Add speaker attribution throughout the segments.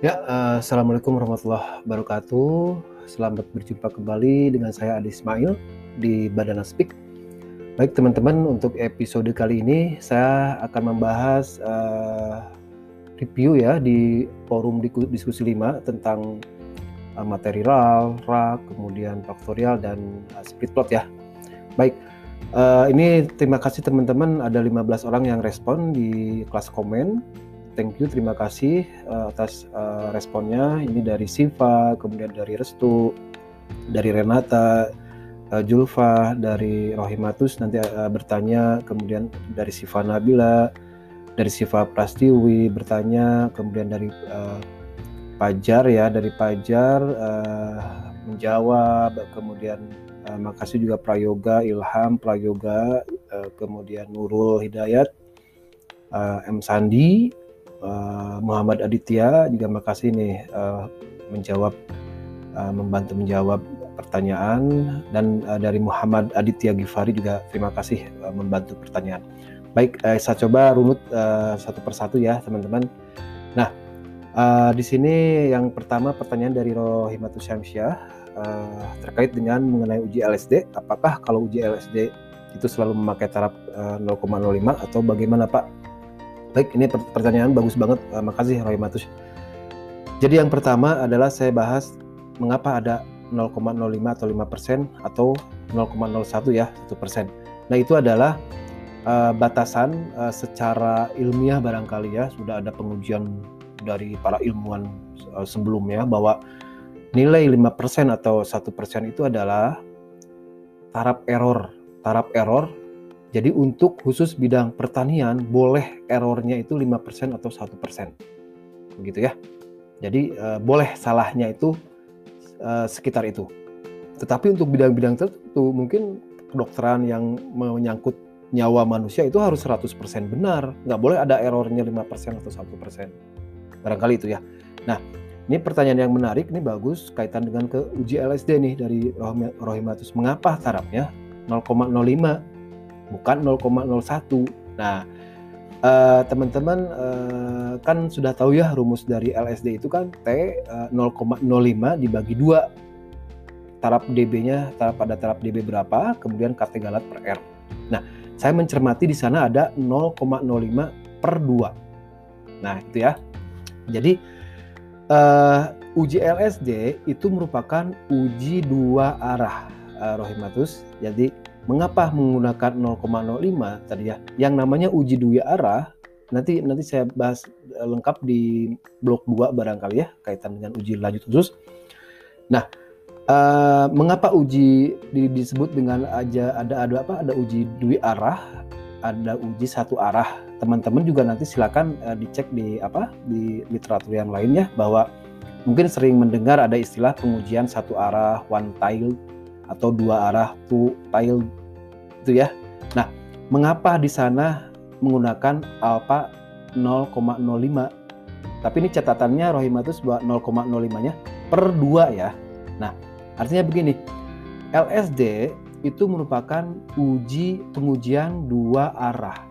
Speaker 1: Ya, uh, Assalamualaikum warahmatullahi wabarakatuh. Selamat berjumpa kembali dengan saya Adi Ismail di Badana Speak. Baik teman-teman, untuk episode kali ini saya akan membahas uh, review ya di forum diskusi 5 tentang uh, materi RAL, RAK, kemudian faktorial dan uh, split plot ya. Baik, uh, ini terima kasih teman-teman ada 15 orang yang respon di kelas komen thank you terima kasih uh, atas uh, responnya. Ini dari Siva kemudian dari Restu dari Renata uh, Julfa dari Rohimatus nanti uh, bertanya kemudian dari Siva Nabila dari Siva Prastiwi bertanya kemudian dari uh, Pajar ya dari Pajar uh, menjawab kemudian uh, makasih juga Prayoga Ilham Prayoga uh, kemudian Nurul Hidayat uh, M. Sandi uh, Muhammad Aditya juga makasih nih uh, menjawab uh, membantu menjawab pertanyaan dan uh, dari Muhammad Aditya Gifari juga terima kasih uh, membantu pertanyaan. Baik, uh, saya coba runut uh, satu persatu ya teman-teman. Nah, uh, di sini yang pertama pertanyaan dari Rohimatus Syamsyah uh, terkait dengan mengenai uji LSD. Apakah kalau uji LSD itu selalu memakai taraf uh, 0,05 atau bagaimana Pak? Baik, ini pertanyaan bagus banget. Uh, makasih Roy Matus. Jadi yang pertama adalah saya bahas mengapa ada 0,05 atau 5% atau 0,01 ya, 1%. Nah, itu adalah uh, batasan uh, secara ilmiah barangkali ya, sudah ada pengujian dari para ilmuwan uh, sebelumnya bahwa nilai 5% atau 1% itu adalah taraf error. Taraf error jadi untuk khusus bidang pertanian boleh errornya itu 5% atau 1%. Begitu ya. Jadi uh, boleh salahnya itu uh, sekitar itu. Tetapi untuk bidang-bidang tertentu mungkin kedokteran yang menyangkut nyawa manusia itu harus 100% benar. Nggak boleh ada errornya 5% atau 1%. Barangkali itu ya. Nah, ini pertanyaan yang menarik, ini bagus kaitan dengan ke uji LSD nih dari Rohimatus. Mengapa tarafnya 0,05 bukan 0,01. Nah, uh, teman-teman uh, kan sudah tahu ya rumus dari LSD itu kan T uh, 0,05 dibagi 2 taraf dB-nya taraf pada taraf dB berapa, kemudian KT galat per R. Nah, saya mencermati di sana ada 0,05 per 2. Nah, itu ya. Jadi uh, uji LSD itu merupakan uji dua arah uh, Rohimatus. Jadi Mengapa menggunakan 0,05 tadi ya? Yang namanya uji dua arah nanti nanti saya bahas eh, lengkap di blok 2 barangkali ya kaitan dengan uji lanjut khusus. Nah, uh, mengapa uji di, disebut dengan aja ada ada apa? Ada uji dua arah, ada uji satu arah. Teman-teman juga nanti silakan uh, dicek di apa? di literatur yang lainnya bahwa mungkin sering mendengar ada istilah pengujian satu arah one tile atau dua arah two tile itu ya. Nah, mengapa di sana menggunakan alfa 0,05? Tapi ini catatannya Rohimatus buat 0,05-nya per 2 ya. Nah, artinya begini. LSD itu merupakan uji pengujian dua arah.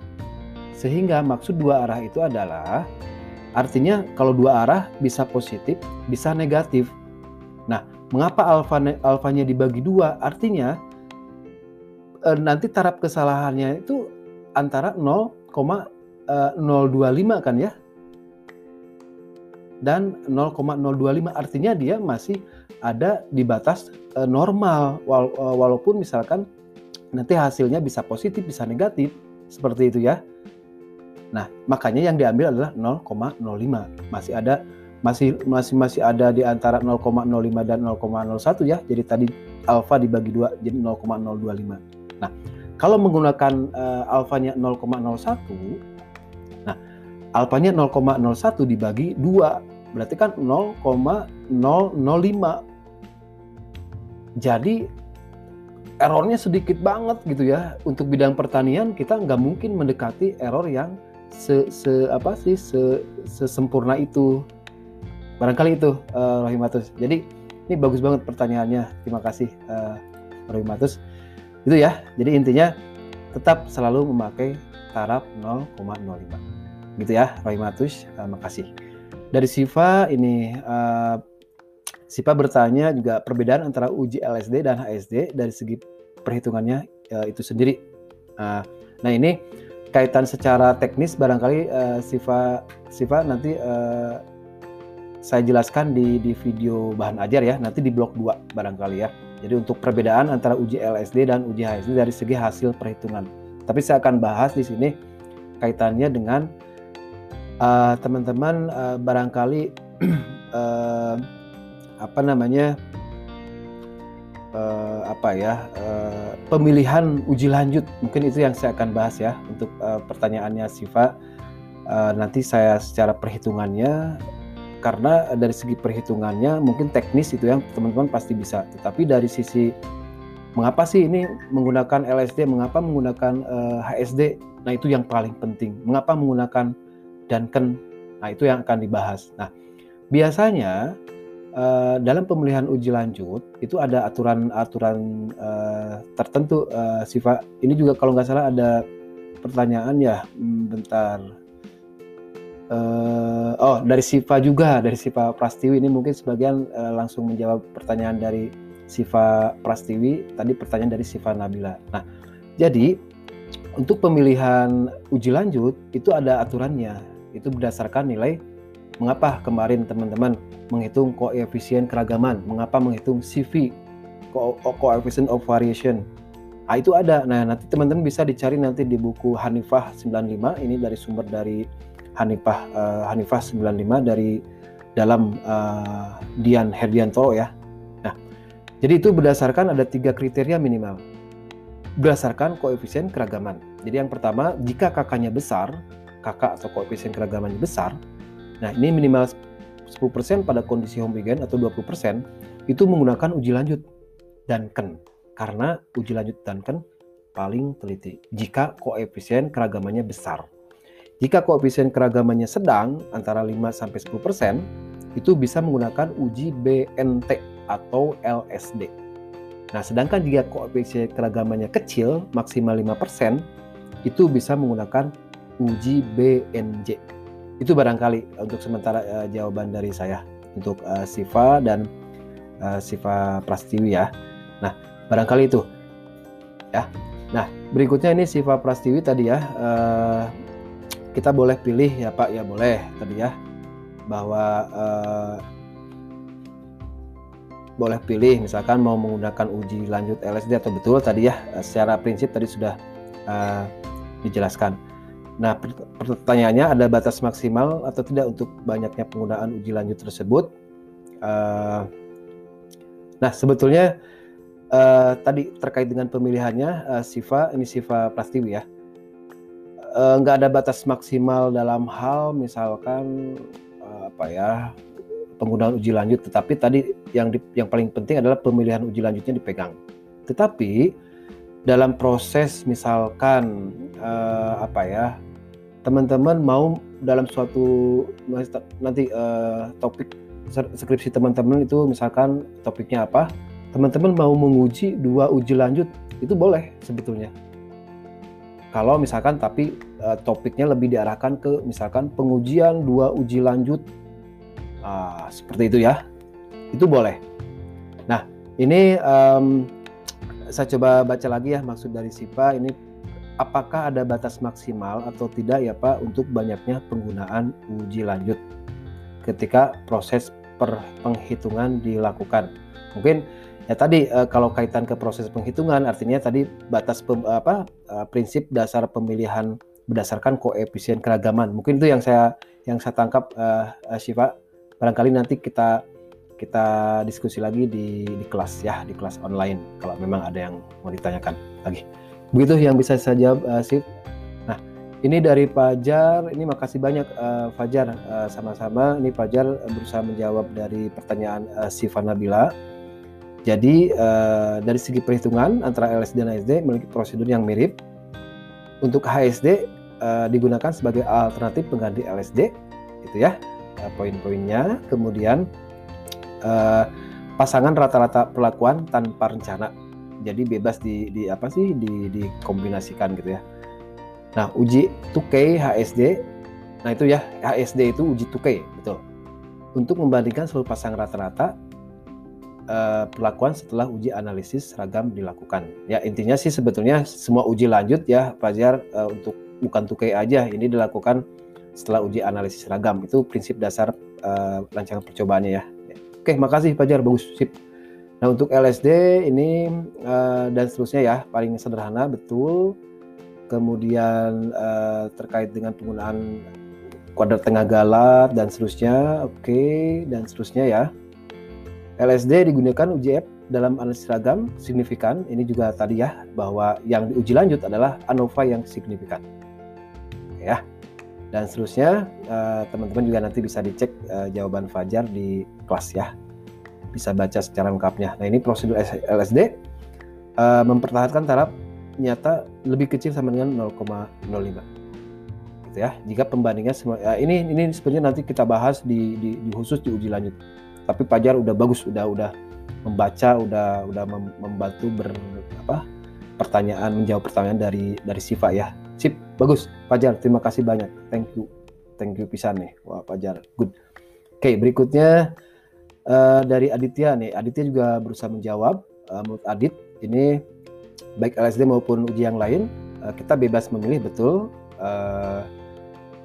Speaker 1: Sehingga maksud dua arah itu adalah artinya kalau dua arah bisa positif, bisa negatif. Nah, mengapa alfa alfanya dibagi dua? Artinya e, nanti taraf kesalahannya itu antara 0,025 kan ya? Dan 0,025 artinya dia masih ada di batas e, normal. Wala walaupun misalkan nanti hasilnya bisa positif bisa negatif seperti itu ya. Nah makanya yang diambil adalah 0,05 masih ada masih masih masih ada di antara 0,05 dan 0,01 ya jadi tadi alfa dibagi dua jadi 0,025 Nah, kalau menggunakan uh, alfanya 0,01, nah alfanya 0,01 dibagi 2, berarti kan 0,005. Jadi errornya sedikit banget gitu ya. Untuk bidang pertanian kita nggak mungkin mendekati error yang se, se apa sih se, sesempurna itu. Barangkali itu uh, Rohimatus. Jadi ini bagus banget pertanyaannya. Terima kasih uh, Rohimatus. Itu ya. Jadi intinya tetap selalu memakai taraf 0,05. Gitu ya, Roy Matus. Uh, makasih. dari Siva ini uh, Siva bertanya juga perbedaan antara uji LSD dan HSD dari segi perhitungannya uh, itu sendiri. Uh, nah ini kaitan secara teknis barangkali uh, Siva Siva nanti uh, saya jelaskan di di video bahan ajar ya nanti di blog 2 barangkali ya. Jadi untuk perbedaan antara uji LSD dan uji HSD dari segi hasil perhitungan. Tapi saya akan bahas di sini kaitannya dengan uh, teman-teman uh, barangkali uh, apa namanya uh, apa ya uh, pemilihan uji lanjut mungkin itu yang saya akan bahas ya untuk uh, pertanyaannya Siva uh, nanti saya secara perhitungannya karena dari segi perhitungannya mungkin teknis itu yang teman-teman pasti bisa. Tetapi dari sisi mengapa sih ini menggunakan LSD mengapa menggunakan uh, HSD nah itu yang paling penting. Mengapa menggunakan Duncan. Nah, itu yang akan dibahas. Nah, biasanya uh, dalam pemilihan uji lanjut itu ada aturan-aturan uh, tertentu uh, sifat ini juga kalau nggak salah ada pertanyaan ya hmm, bentar uh, oh dari Siva juga dari Siva Prastiwi. Ini mungkin sebagian uh, langsung menjawab pertanyaan dari Siva Prastiwi. Tadi pertanyaan dari Siva Nabila. Nah jadi untuk pemilihan uji lanjut itu ada aturannya. Itu berdasarkan nilai mengapa kemarin teman-teman menghitung koefisien keragaman, mengapa menghitung CV, coefficient of variation. Nah, itu ada. Nah, nanti teman-teman bisa dicari nanti di buku Hanifah 95 ini dari sumber dari Hanifah uh, Hanifah 95 dari dalam uh, Dian Herdianto ya. Nah, jadi itu berdasarkan ada tiga kriteria minimal. Berdasarkan koefisien keragaman. Jadi yang pertama, jika kakaknya besar, kakak atau koefisien keragamannya besar, nah ini minimal 10% pada kondisi homogen atau 20% itu menggunakan uji lanjut Duncan karena uji lanjut Duncan paling teliti jika koefisien keragamannya besar. Jika koefisien keragamannya sedang antara 5 sampai 10% itu bisa menggunakan uji BNT atau LSD. Nah, sedangkan jika koefisien keragamannya kecil maksimal 5% itu bisa menggunakan uji BNJ. Itu barangkali untuk sementara uh, jawaban dari saya untuk uh, Siva dan uh, Siva Prastiwi ya. Nah, barangkali itu ya. Nah, berikutnya ini Siva Prastiwi tadi ya. Uh, kita boleh pilih ya Pak ya boleh tadi ya bahwa uh, boleh pilih misalkan mau menggunakan uji lanjut LSD atau betul tadi ya secara prinsip tadi sudah uh, dijelaskan. Nah, pertanyaannya ada batas maksimal atau tidak untuk banyaknya penggunaan uji lanjut tersebut? Uh, nah, sebetulnya uh, tadi terkait dengan pemilihannya uh, Siva ini Siva Prastiwi ya, nggak uh, ada batas maksimal dalam hal misalkan uh, apa ya penggunaan uji lanjut. Tetapi tadi yang di, yang paling penting adalah pemilihan uji lanjutnya dipegang. Tetapi dalam proses misalkan uh, apa ya teman-teman mau dalam suatu nanti uh, topik skripsi teman-teman itu misalkan topiknya apa teman-teman mau menguji dua uji lanjut itu boleh sebetulnya kalau misalkan tapi uh, topiknya lebih diarahkan ke misalkan pengujian dua uji lanjut. Uh, seperti itu ya. Itu boleh. Nah ini um, saya coba baca lagi ya maksud dari SIPA ini apakah ada batas maksimal atau tidak ya Pak untuk banyaknya penggunaan uji lanjut ketika proses per penghitungan dilakukan. Mungkin ya tadi eh, kalau kaitan ke proses penghitungan artinya tadi batas pem, apa eh, prinsip dasar pemilihan berdasarkan koefisien keragaman. Mungkin itu yang saya yang saya tangkap uh, Syifa. Barangkali nanti kita kita diskusi lagi di, di kelas ya, di kelas online kalau memang ada yang mau ditanyakan lagi. Begitu yang bisa saya jawab, uh. Nah, ini dari Fajar. Ini makasih banyak uh, Fajar. Uh, sama-sama. Ini Fajar berusaha menjawab dari pertanyaan uh, Siva Nabila. Jadi uh, dari segi perhitungan antara LSD dan HSD memiliki prosedur yang mirip. Untuk HSD uh, digunakan sebagai alternatif pengganti LSD, gitu ya. Uh, poin-poinnya. Kemudian uh, pasangan rata-rata perlakuan tanpa rencana jadi bebas di, di apa sih di dikombinasikan gitu ya nah uji 2K HSD nah itu ya HSD itu uji 2K betul untuk membandingkan seluruh pasang rata-rata uh, perlakuan setelah uji analisis seragam dilakukan. Ya intinya sih sebetulnya semua uji lanjut ya Fajar uh, untuk bukan tukai aja ini dilakukan setelah uji analisis seragam itu prinsip dasar uh, rancangan percobaannya ya. Oke makasih Fajar bagus sip. Nah untuk LSD ini uh, dan seterusnya ya paling sederhana betul. Kemudian uh, terkait dengan penggunaan kuadrat tengah galat dan seterusnya, oke okay, dan seterusnya ya. LSD digunakan UJF dalam analisis seragam signifikan. Ini juga tadi ya bahwa yang diuji lanjut adalah ANOVA yang signifikan. Ya. Dan seterusnya eh, teman-teman juga nanti bisa dicek uh, jawaban Fajar di kelas ya. Bisa baca secara lengkapnya. Nah, ini prosedur LSD eh, mempertahankan taraf nyata lebih kecil sama dengan 0,05 gitu ya. Jika pembandingan semua ini ini sebenarnya nanti kita bahas di, di, di khusus di uji lanjut. Tapi Pajar udah bagus, udah udah membaca, udah udah mem, membantu ber apa pertanyaan menjawab pertanyaan dari dari Siva ya. Sip, bagus. Pajar, terima kasih banyak. Thank you. Thank you pisan nih. Wah, Pajar, good. Oke, berikutnya uh, dari Aditya nih. Aditya juga berusaha menjawab. Uh, menurut Adit, ini baik LSD maupun uji yang lain, uh, kita bebas memilih betul. Uh,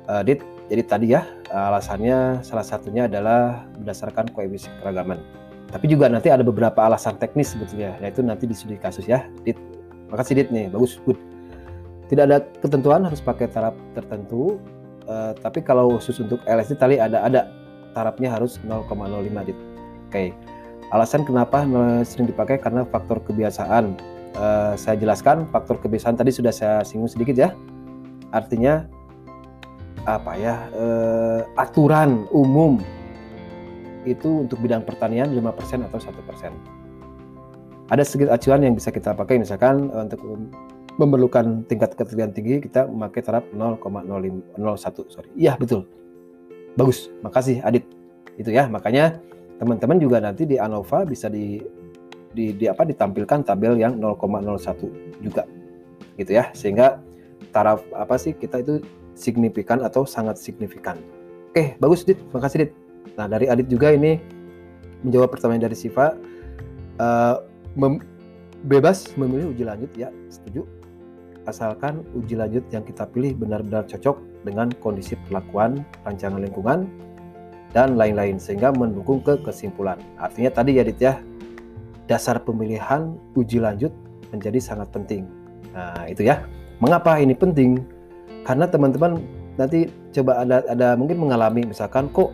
Speaker 1: uh, Dit, jadi tadi ya alasannya salah satunya adalah berdasarkan koefisien keragaman. Tapi juga nanti ada beberapa alasan teknis sebetulnya, yaitu nanti di studi kasus ya. Dit, makasih Dit nih, bagus, good. Tidak ada ketentuan harus pakai taraf tertentu, uh, tapi kalau khusus untuk LSD tadi ada ada tarafnya harus 0,05 Dit. Oke. Alasan kenapa sering dipakai karena faktor kebiasaan. Uh, saya jelaskan faktor kebiasaan tadi sudah saya singgung sedikit ya. Artinya apa ya eh, aturan umum itu untuk bidang pertanian 5% atau satu persen. Ada sedikit acuan yang bisa kita pakai misalkan eh, untuk memerlukan tingkat keterlian tinggi kita memakai taraf 0,01 sorry. Iya betul. Bagus, makasih Adit. Itu ya, makanya teman-teman juga nanti di ANOVA bisa di, di, di apa ditampilkan tabel yang 0,01 juga gitu ya sehingga taraf apa sih kita itu signifikan atau sangat signifikan. Oke, bagus Dit, makasih Dit. Nah dari Adit juga ini menjawab pertanyaan dari Siva, uh, mem bebas memilih uji lanjut ya, setuju. Asalkan uji lanjut yang kita pilih benar-benar cocok dengan kondisi perlakuan rancangan lingkungan dan lain-lain sehingga mendukung ke kesimpulan. Artinya tadi ya Dit ya, dasar pemilihan uji lanjut menjadi sangat penting. Nah itu ya, mengapa ini penting? Karena teman-teman nanti coba ada ada mungkin mengalami misalkan kok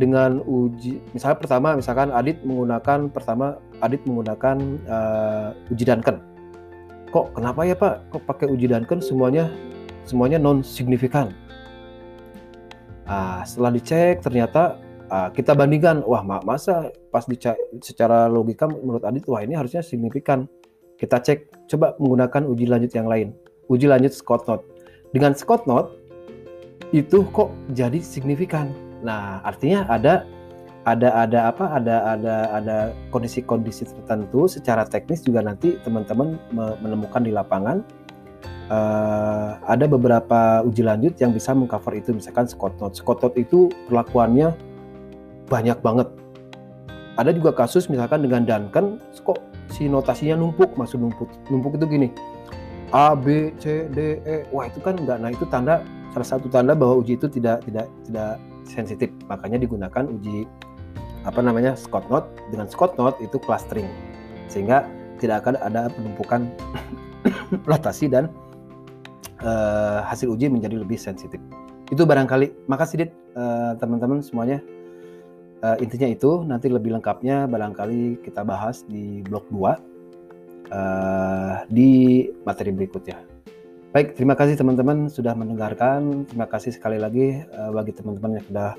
Speaker 1: dengan uji misalnya pertama misalkan Adit menggunakan pertama Adit menggunakan uh, uji Duncan kok kenapa ya Pak? Kok pakai uji Duncan semuanya semuanya non signifikan ah setelah dicek ternyata uh, kita bandingkan wah masa pas dicek secara logika menurut Adit wah ini harusnya signifikan. Kita cek coba menggunakan uji lanjut yang lain. Uji lanjut Scott Note dengan Scott Note itu kok jadi signifikan. Nah, artinya ada ada ada apa? Ada ada ada kondisi-kondisi tertentu secara teknis juga nanti teman-teman menemukan di lapangan uh, ada beberapa uji lanjut yang bisa mengcover itu misalkan Scott Note. Scott Note itu perlakuannya banyak banget. Ada juga kasus misalkan dengan Duncan kok si notasinya numpuk, maksud numpuk. Numpuk itu gini A, B, C, D, E. Wah itu kan enggak. Nah itu tanda salah satu tanda bahwa uji itu tidak tidak tidak sensitif. Makanya digunakan uji apa namanya Scott Note. Dengan Scott Note itu clustering sehingga tidak akan ada penumpukan rotasi dan uh, hasil uji menjadi lebih sensitif. Itu barangkali. Makasih Dit uh, teman-teman semuanya. Uh, intinya itu nanti lebih lengkapnya barangkali kita bahas di blog 2 uh, di materi berikutnya. Baik, terima kasih teman-teman sudah mendengarkan. Terima kasih sekali lagi uh, bagi teman-teman yang sudah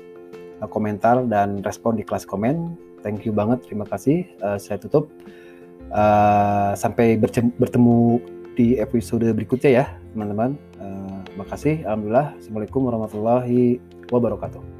Speaker 1: uh, komentar dan respon di kelas komen. Thank you banget, terima kasih. Uh, saya tutup. Uh, sampai bertemu di episode berikutnya ya, teman-teman. Uh, terima kasih. Alhamdulillah. Assalamualaikum warahmatullahi wabarakatuh.